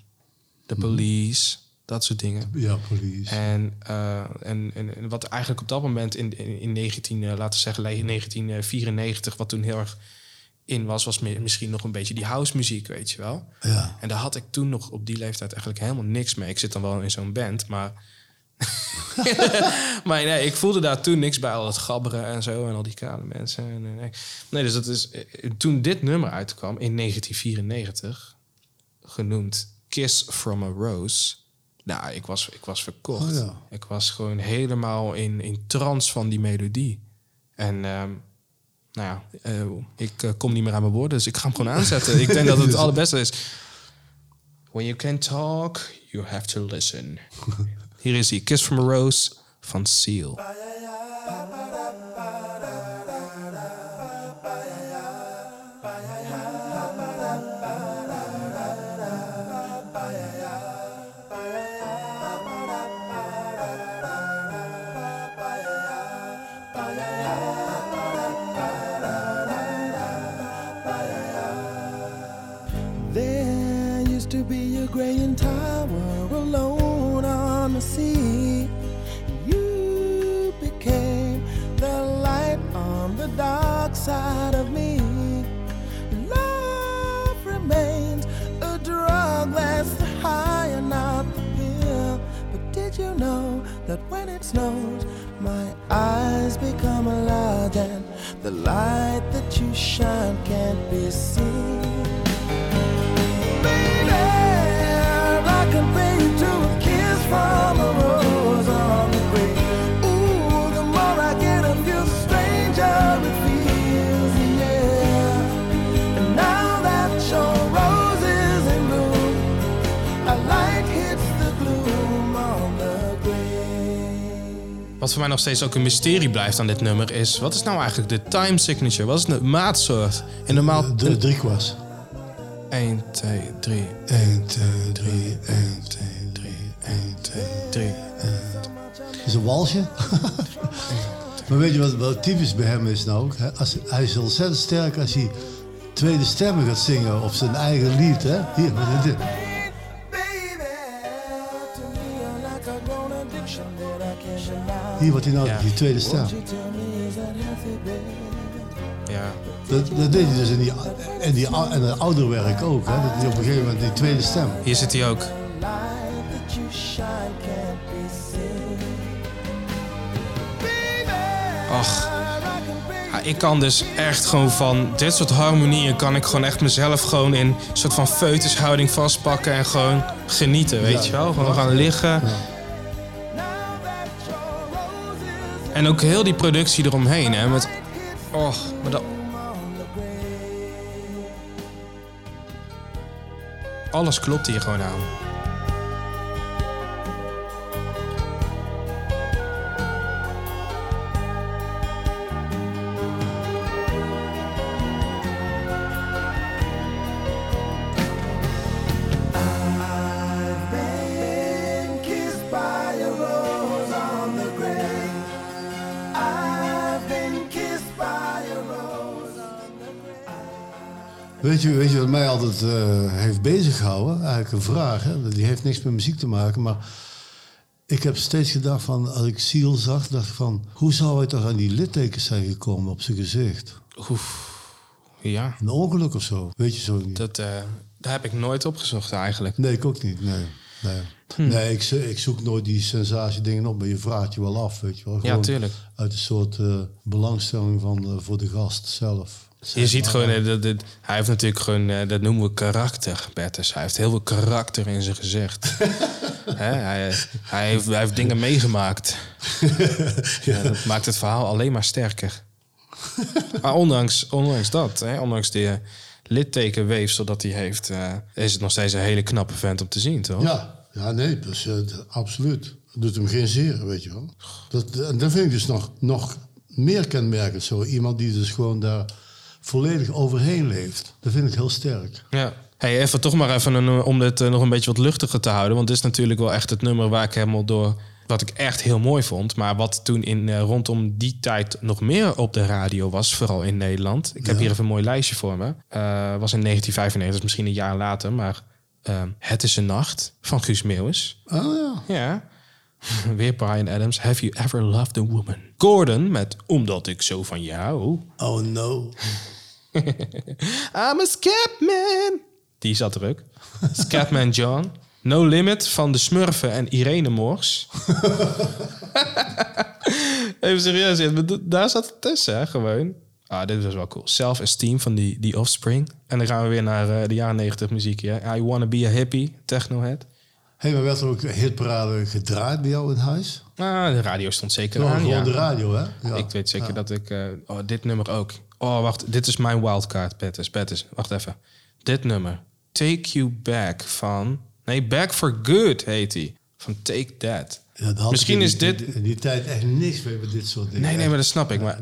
The Mhm. Police, dat soort dingen. Ja. En, eh, en, en, en wat eigenlijk op dat moment in, in, in 19, eh, laten we zeggen, 1994, wat toen heel erg in was, was mi- misschien nog een beetje die house muziek, weet je wel. Ja. En daar had ik toen nog op die leeftijd eigenlijk helemaal niks mee. Ik zit dan wel in zo'n band, maar. maar nee, ik voelde daar toen niks bij al het gabberen en zo en al die kale mensen. En, nee. nee, dus dat is. eh, Toen dit nummer uitkwam in 1994, genoemd Kiss from a Rose. Nou, ik was, ik was verkocht. Oh ja. Ik was gewoon helemaal in, in trance van die melodie. En ehm, nou ja, eh, ik eh, kom niet meer aan mijn woorden, dus ik ga hem gewoon aanzetten. ik denk dat het het allerbeste is. When you can talk, you have to listen. Hier is hij, Kiss from a Rose van Seal. Snows, my eyes become large and the light that you shine can't be seen? Wat voor mij nog steeds ook een mysterie blijft aan dit nummer is... wat is nou eigenlijk de time signature? Wat is de maatsoort? In normaal... De drie kwast. 1, 2, 3, 1, 2, 3, 1, 2, 3, 1, 2, 3. is een walsje. maar weet je wat, wat typisch bij hem is nou ook? Als, hij is ontzettend sterk als hij tweede stemmen gaat zingen op zijn eigen lied. Hè? Hier, dit. Hier wordt hij nou, Ja. die tweede stem. Ja. Dat, dat deed hij dus in, die, in, die, in het ouderwerk ook. Hè? Dat hij op een gegeven moment die tweede stem. Hier zit hij ook. Ja, ik kan dus echt gewoon van dit soort harmonieën... kan ik gewoon echt mezelf gewoon in een soort van foetushouding vastpakken... en gewoon genieten, weet Ja. je wel? Gewoon gaan liggen. En ook heel die productie eromheen, hè? Met, oh, met dat... Alles klopt hier gewoon aan. Weet je, weet je wat mij altijd eh, heeft bezig gehouden? Eigenlijk een vraag. Hè? Die heeft niks met muziek te maken. Maar ik heb steeds gedacht van, als ik Seal zag, dacht ik van... Hoe zou hij toch aan die littekens zijn gekomen op zijn gezicht? Ja, Een ongeluk of zo? Weet je zo niet? dat, eh, daar heb ik nooit opgezocht eigenlijk. Nee, ik ook niet. Nee, nee. Hm. nee ik, ik zoek nooit die sensatie dingen op. Maar je vraagt je wel af, weet je wel. Ja, Gewoon tuurlijk. Uit een soort eh, belangstelling van, voor de gast zelf. Je ziet gewoon, eh, dat, dat- hij heeft natuurlijk gewoon, eh, dat noemen we karakter, Bertus. Hij heeft heel veel karakter in zijn gezicht. Hij, hij, heeft, hij heeft dingen meegemaakt. ja. dat maakt het verhaal alleen maar sterker. maar ondanks, ondanks dat, hè, ondanks die eh, littekenweefsel dat hij heeft... is het nog steeds een hele knappe vent om te zien, toch? Ja, ja nee, dus, absoluut. Het doet hem geen zeer, weet je wel. Dat, en dat vind ik dus nog, nog meer kenmerkend zo. Iemand die dus gewoon daar volledig overheen leeft. Dat vind ik heel sterk. Ja. Hey, even toch maar even een, om dit eh, nog een beetje wat luchtiger te houden. Want dit is natuurlijk wel echt het nummer waar ik helemaal door. Wat ik echt heel mooi vond. Maar wat toen in, eh, rondom die tijd nog meer op de radio was. Vooral in Nederland. Ik heb hier even een mooi lijstje voor me. Eh, was in 1995, dus misschien een jaar later. Maar Het is een nacht van Guus Meeuwis. Oh ja. Ja. Weer Brian Adams. Have you ever loved a woman? Gordon met Omdat ik zo van jou. Oh no. I'm a Scatman. Die zat er ook. Scatman John. No Limit van de Smurfen en Irene Moors. Even serieus, daar zat het tussen, hè, gewoon. Ah, dit was wel cool. Self-esteem van die, die Offspring. En dan gaan we weer naar eh, de jaren 90 muziek. Ja. I Wanna Be a Hippie, Technohead. Hé, maar werd er ook hitparade gedraaid bij jou in huis? Ah, de radio stond zeker aan, gewoon ja. de radio, hè? Ja. Ik weet zeker Ja. dat ik... eh, oh, dit nummer ook. Oh, wacht. Dit is mijn wildcard, Pettis. Pettis, wacht even. Dit nummer. Take You Back van... Nee, Back for Good heet hij. Van Take That. Ja, Misschien is dit... In die tijd echt niks mee met dit soort dingen. Nee, nee, maar dat snap ik. Maar,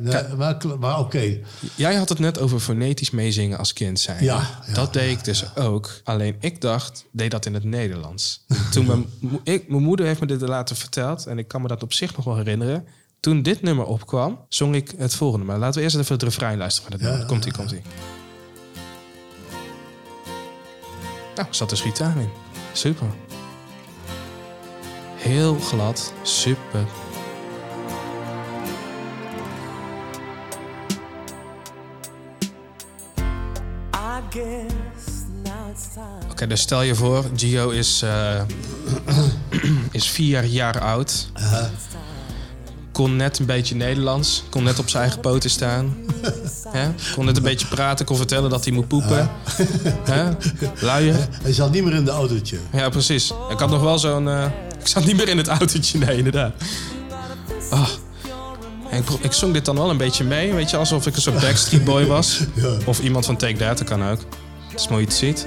maar, oké. jij had het net over fonetisch meezingen als kind zijn. Ja, ja, dat deed ik dus ook. Alleen ik dacht, deed dat in het Nederlands. Toen mijn, ik, mijn moeder heeft me dit later verteld. En ik kan me dat op zich nog wel herinneren. Toen dit nummer opkwam, zong ik het volgende. Maar laten we eerst even het refrein luisteren. van dit nummer. Komt-ie, komt-ie. Nou, zat dus gitaar in. Super. Heel glad. Super. Oké, dus stel je voor, Gio is, eh, is vier jaar oud. Kon net een beetje Nederlands. Kon net op zijn eigen poten staan. Hè? Kon net een beetje praten. Kon vertellen dat hij moet poepen. Hè? Luier. Hij zat niet meer in de autootje. Ja, precies. Ik had nog wel zo'n... eh, ik zat niet meer in het autootje. Nee, inderdaad. Ah. En ik, zong dit dan wel een beetje mee. Weet je, alsof ik een soort Backstreet Boy was. Ja. Of iemand van Take That, dat kan ook. Dat is mooi het ziet.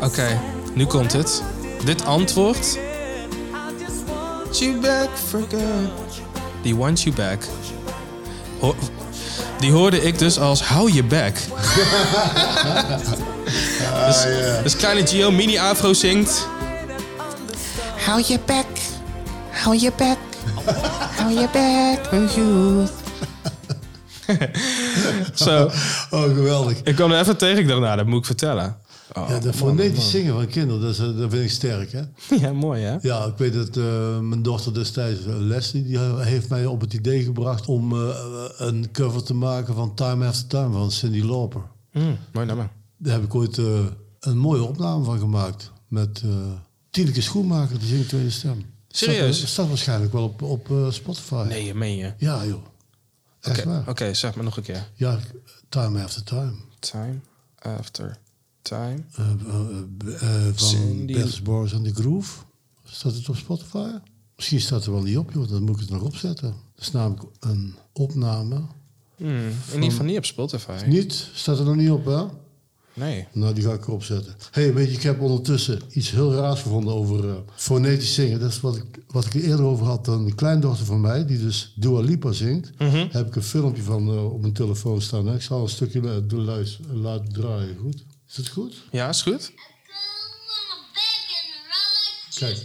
Oké, nu komt het. Dit antwoord. You back for good. Die wants you back. Ho- die hoorde ik dus als hou je back. dus, dus kleine Gio mini afro zingt. Hou je bek. Hou je bek. Hou je bek, mijn youth. Zo. Oh, geweldig. Ik kwam er even tegen. Ik dacht, nou, dat moet ik vertellen. Oh, Ja, dat fonetisch zingen van kinderen, dat, is, eh, dat vind ik sterk, hè? ja, mooi hè? Ja, ik weet dat eh, mijn dochter destijds, Leslie, die heeft mij op het idee gebracht om eh, een cover te maken van Time After Time van Cindy Lauper. Mm, mooi nummer. Daar heb ik ooit een mooie opname van gemaakt met eh Tineke Schoenmaker, die zingt tweede stem. Serieus? Staat, staat waarschijnlijk wel op, op Spotify. Nee, je meen je. Ja, joh. Echt Oké, waar. oké, zeg maar nog een keer. Ja, Time After Time. Time after time. Eh, eh, eh, van Bertus Boris en de Groove. Staat het op Spotify? Misschien staat er wel niet op, joh. Dan moet ik het nog opzetten. Dat is namelijk een opname. Hmm, in ieder geval niet op Spotify. Niet? Staat er nog niet op, hè? Nee. Nou, die ga ik erop zetten. hey, weet je, ik heb ondertussen iets heel raars gevonden over eh, fonetisch zingen. Dat is wat ik, wat ik er eerder over had. Een kleindochter van mij, die dus Dua Lipa zingt. Mhm. Heb ik een filmpje van op mijn telefoon staan. hè. Ik zal een stukje luis- laten draaien, goed? Is het goed? Ja, is goed. Kijk.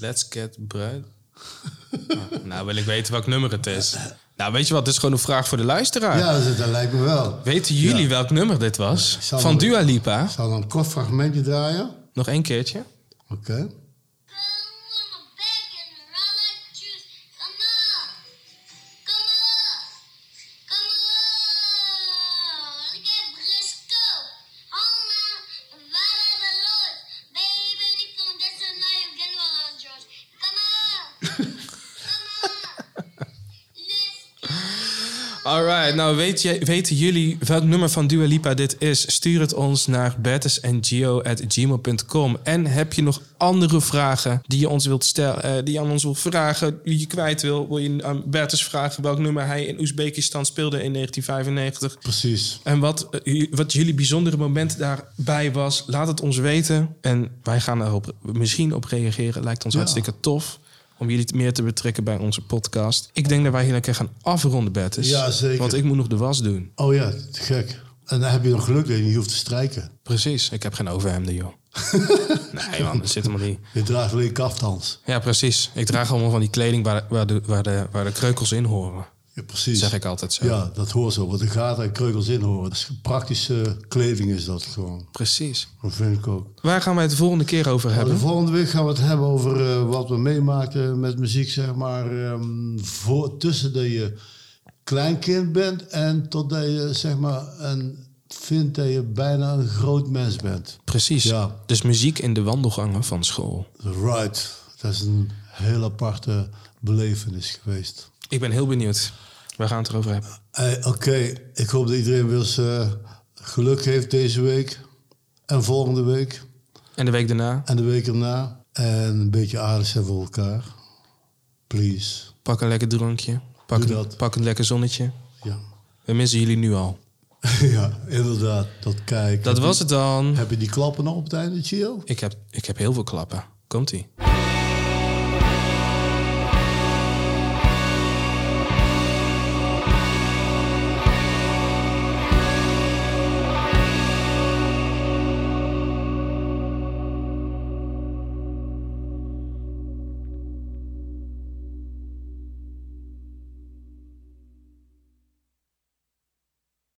Let's get bread. Nou, wil ik weten welk nummer het is. Nou, weet je wat? Dit is gewoon een vraag voor de luisteraar. Ja, dat, dat lijkt me wel. Weten jullie Ja. welk nummer dit was? Van Dua Lipa. Ik zal dan een kort fragmentje draaien. Nog één keertje. Oké. Alright, nou weet je, weten jullie welk nummer van Dua Lipa dit is? Stuur het ons naar bertusengio.gmail.com. En heb je nog andere vragen die je ons wilt stellen, eh, die je aan ons wilt vragen, die je kwijt wil? Wil je aan Bertus vragen welk nummer hij in Oezbekistan speelde in 1995? Precies. En wat, eh, wat jullie bijzondere moment daarbij was, laat het ons weten. En wij gaan erop misschien op reageren. Lijkt ons Ja. hartstikke tof om jullie meer te betrekken bij onze podcast. Ik denk dat wij hier lekker gaan afronden, Bertus. Ja, zeker. Want ik moet nog de was doen. Oh ja, te gek. En dan heb je nog geluk dat je niet hoeft te strijken. Precies, ik heb geen overhemden, joh. nee, man, dat zit helemaal niet. Je draagt alleen kaftans. Ja, precies. Ik draag allemaal van die kleding waar, waar, de, waar, de, waar de kreukels in horen. Ja, precies. Zeg ik altijd zo. Ja, dat hoort zo. Want er gaten en kreukels in horen. Dat is praktische kleding is dat gewoon. Precies. Dat vind ik ook. Waar gaan wij het de volgende keer over Nou, hebben? de volgende week gaan we het hebben over eh, wat we meemaakten met muziek, zeg maar. ehm, voor, tussen dat je kleinkind bent en totdat je, zeg maar, een, vindt dat je bijna een groot mens bent. Precies. Ja. Dus muziek in de wandelgangen van school. Right. Dat is een heel aparte belevenis geweest. Ik ben heel benieuwd. We gaan het erover hebben. Oké, ik hoop dat iedereen weer eens eh, geluk heeft deze week. En volgende week. En de week daarna, En de week erna. En een beetje aardig zijn voor elkaar. Please. pak een lekker drankje. Pak, Doe een, dat. pak een lekker zonnetje. Ja. We missen jullie nu al. ja, inderdaad. Dat kijk. Dat was het dan. Heb je die klappen nog op het einde, Chio? Ik heb, ik heb heel veel klappen. Komt-ie.